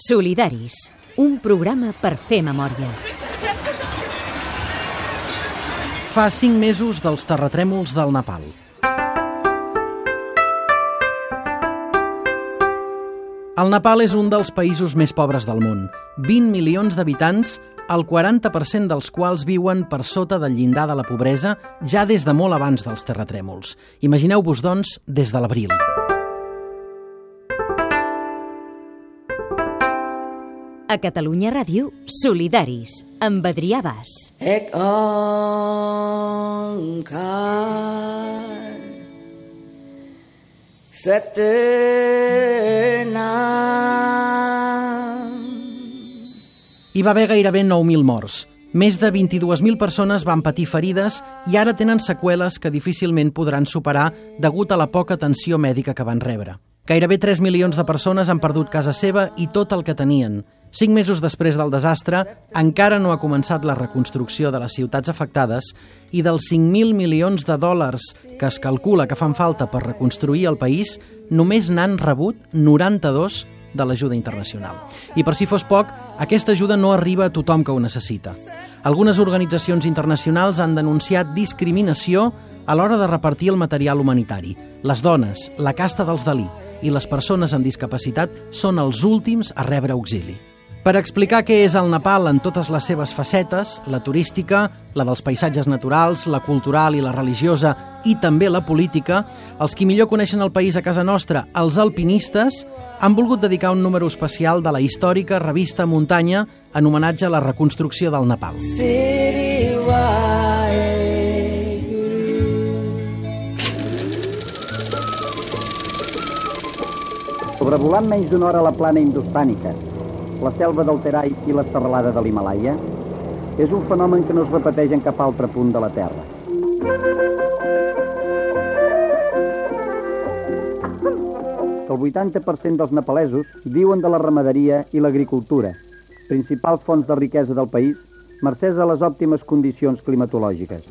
Solidaris, un programa per fer memòria. Fa cinc mesos dels terratrèmols del Nepal. El Nepal és un dels països més pobres del món. 20 milions d'habitants, el 40% dels quals viuen per sota del llindar de la pobresa ja des de molt abans dels terratrèmols. Imagineu-vos, doncs, des de l'abril. A Catalunya Ràdio, Solidaris, amb Adrià Bas. Ek onkar Satnam Hi va haver gairebé 9.000 morts. Més de 22.000 persones van patir ferides i ara tenen seqüeles que difícilment podran superar degut a la poca atenció mèdica que van rebre. Gairebé 3 milions de persones han perdut casa seva i tot el que tenien. Cinc mesos després del desastre, encara no ha començat la reconstrucció de les ciutats afectades i dels 5.000 milions de dòlars que es calcula que fan falta per reconstruir el país, només n'han rebut 92 de l'ajuda internacional. I per si fos poc, aquesta ajuda no arriba a tothom que ho necessita. Algunes organitzacions internacionals han denunciat discriminació a l'hora de repartir el material humanitari. Les dones, la casta dels Dalit i les persones amb discapacitat són els últims a rebre auxili. Per explicar què és el Nepal en totes les seves facetes, la turística, la dels paisatges naturals, la cultural i la religiosa i també la política, els qui millor coneixen el país a casa nostra, els alpinistes, han volgut dedicar un número especial de la històrica revista Muntanya en homenatge a la reconstrucció del Nepal. Sobrevolant menys d'una hora la plana indostànica, la selva del Terai i la serralada de l'Himalaya, és un fenomen que no es repeteix en cap altre punt de la Terra. El 80% dels nepalesos viuen de la ramaderia i l'agricultura, principals fonts de riquesa del país, mercès a les òptimes condicions climatològiques.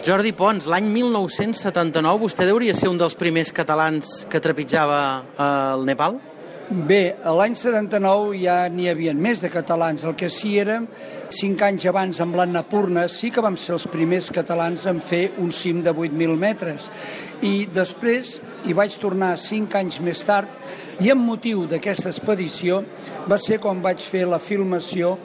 Jordi Pons, l'any 1979 vostè hauria ser un dels primers catalans que trepitjava eh, el Nepal? Bé, l'any 79 ja n'hi havia més de catalans. El que sí érem, cinc anys abans amb l'Annapurna, sí que vam ser els primers catalans en fer un cim de 8.000 metres. I després hi vaig tornar cinc anys més tard i amb motiu d'aquesta expedició va ser quan vaig fer la filmació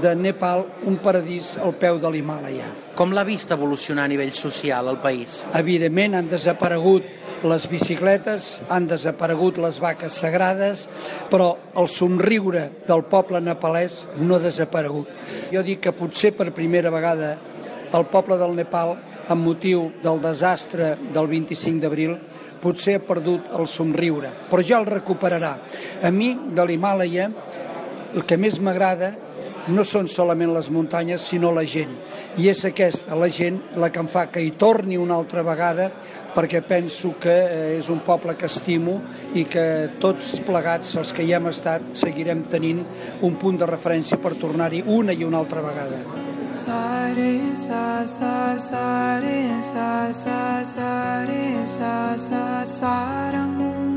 de Nepal, un paradís al peu de l'Himàlaia. Com l'ha vist evolucionar a nivell social al país? Evidentment han desaparegut les bicicletes, han desaparegut les vaques sagrades, però el somriure del poble nepalès no ha desaparegut. Jo dic que potser per primera vegada el poble del Nepal, amb motiu del desastre del 25 d'abril, potser ha perdut el somriure, però ja el recuperarà. A mi, de l'Himàlaia, el que més m'agrada no són solament les muntanyes, sinó la gent. I és aquesta, la gent, la que em fa que hi torni una altra vegada, perquè penso que eh, és un poble que estimo i que tots plegats, els que hi hem estat, seguirem tenint un punt de referència per tornar-hi una i una altra vegada. Sare sa sa sare sa sa sare sa sa sarang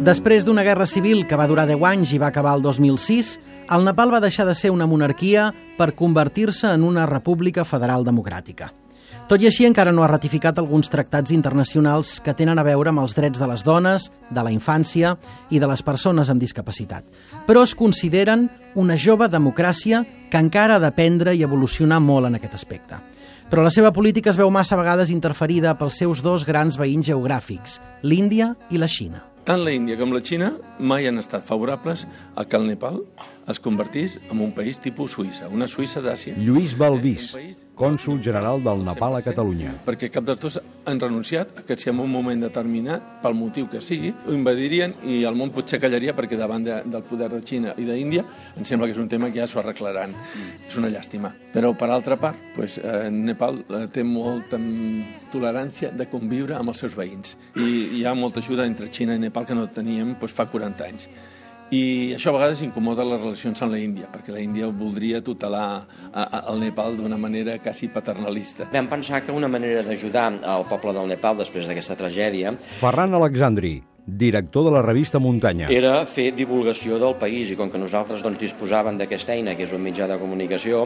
Després d'una guerra civil que va durar 10 anys i va acabar el 2006, el Nepal va deixar de ser una monarquia per convertir-se en una república federal democràtica. Tot i així, encara no ha ratificat alguns tractats internacionals que tenen a veure amb els drets de les dones, de la infància i de les persones amb discapacitat. Però es consideren una jove democràcia que encara ha d'aprendre i evolucionar molt en aquest aspecte. Però la seva política es veu massa vegades interferida pels seus dos grans veïns geogràfics, l'Índia i la Xina. Tant la Índia com la Xina mai han estat favorables a que el Nepal es convertís en un país tipus Suïssa, una Suïssa d'Àsia. Lluís Balbís, cònsul general del Nepal a Catalunya. Perquè cap dels dos han renunciat a que si en un moment determinat, pel motiu que sigui, ho invadirien i el món potser callaria perquè davant de, del poder de Xina i d'Índia em sembla que és un tema que ja s'ho arreglaran. És una llàstima. Però, per altra part, pues, eh, Nepal eh, té molta mm, tolerància de conviure amb els seus veïns. I hi ha molta ajuda entre Xina i Nepal que no teníem pues, fa 40 anys. I això a vegades incomoda les relacions amb la Índia, perquè la Índia voldria tutelar el Nepal d'una manera quasi paternalista. Vam pensar que una manera d'ajudar al poble del Nepal després d'aquesta tragèdia Ferran Alexandri, director de la revista Muntanya. Era fer divulgació del país i com que nosaltres doncs, disposàvem d'aquesta eina, que és un mitjà de comunicació,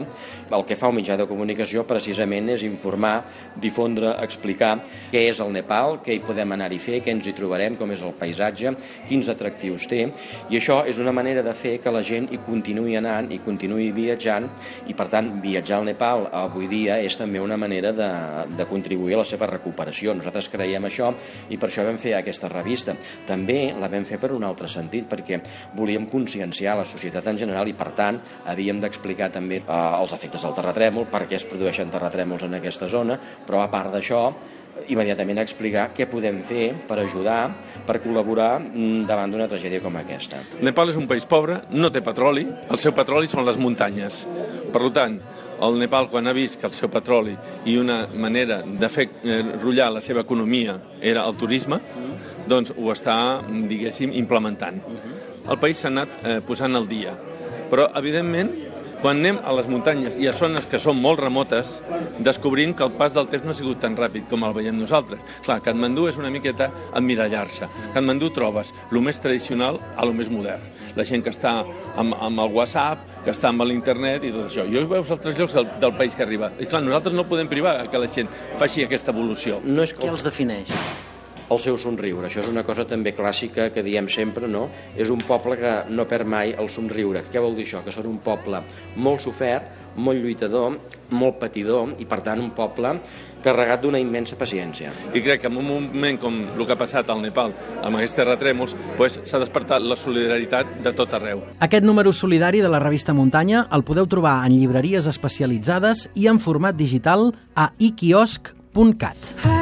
el que fa un mitjà de comunicació precisament és informar, difondre, explicar què és el Nepal, què hi podem anar-hi fer, què ens hi trobarem, com és el paisatge, quins atractius té, i això és una manera de fer que la gent hi continuï anant i continuï viatjant, i per tant viatjar al Nepal avui dia és també una manera de, de contribuir a la seva recuperació. Nosaltres creiem això i per això vam fer aquesta revista. També la vam fer per un altre sentit, perquè volíem conscienciar la societat en general i, per tant, havíem d'explicar també eh, els efectes del terratrèmol, per què es produeixen terratrèmols en aquesta zona, però a part d'això, immediatament explicar què podem fer per ajudar, per col·laborar mm, davant d'una tragèdia com aquesta. Nepal és un país pobre, no té petroli, el seu petroli són les muntanyes. Per tant, el Nepal, quan ha vist que el seu petroli i una manera de fer eh, rullar la seva economia era el turisme, doncs ho està, diguéssim, implementant. El país s'ha anat eh, posant al dia. Però, evidentment, quan anem a les muntanyes i a zones que són molt remotes, descobrim que el pas del temps no ha sigut tan ràpid com el veiem nosaltres. Clar, Katmandú és una miqueta emmirallar-se. Katmandú trobes el més tradicional a lo més modern. La gent que està amb, amb el WhatsApp, que està amb l'internet i tot això. I veus altres llocs del, del país que arriba. I clar, nosaltres no podem privar que la gent faci aquesta evolució. No és Què els defineix? El seu somriure. Això és una cosa també clàssica que diem sempre, no? És un poble que no perd mai el somriure. Què vol dir això? Que són un poble molt sofert, molt lluitador, molt patidor i, per tant, un poble carregat d'una immensa paciència. I crec que en un moment com el que ha passat al Nepal, amb aquests terratrèmols, pues, s'ha despertat la solidaritat de tot arreu. Aquest número solidari de la revista Muntanya el podeu trobar en llibreries especialitzades i en format digital a iquiosc.cat. Hare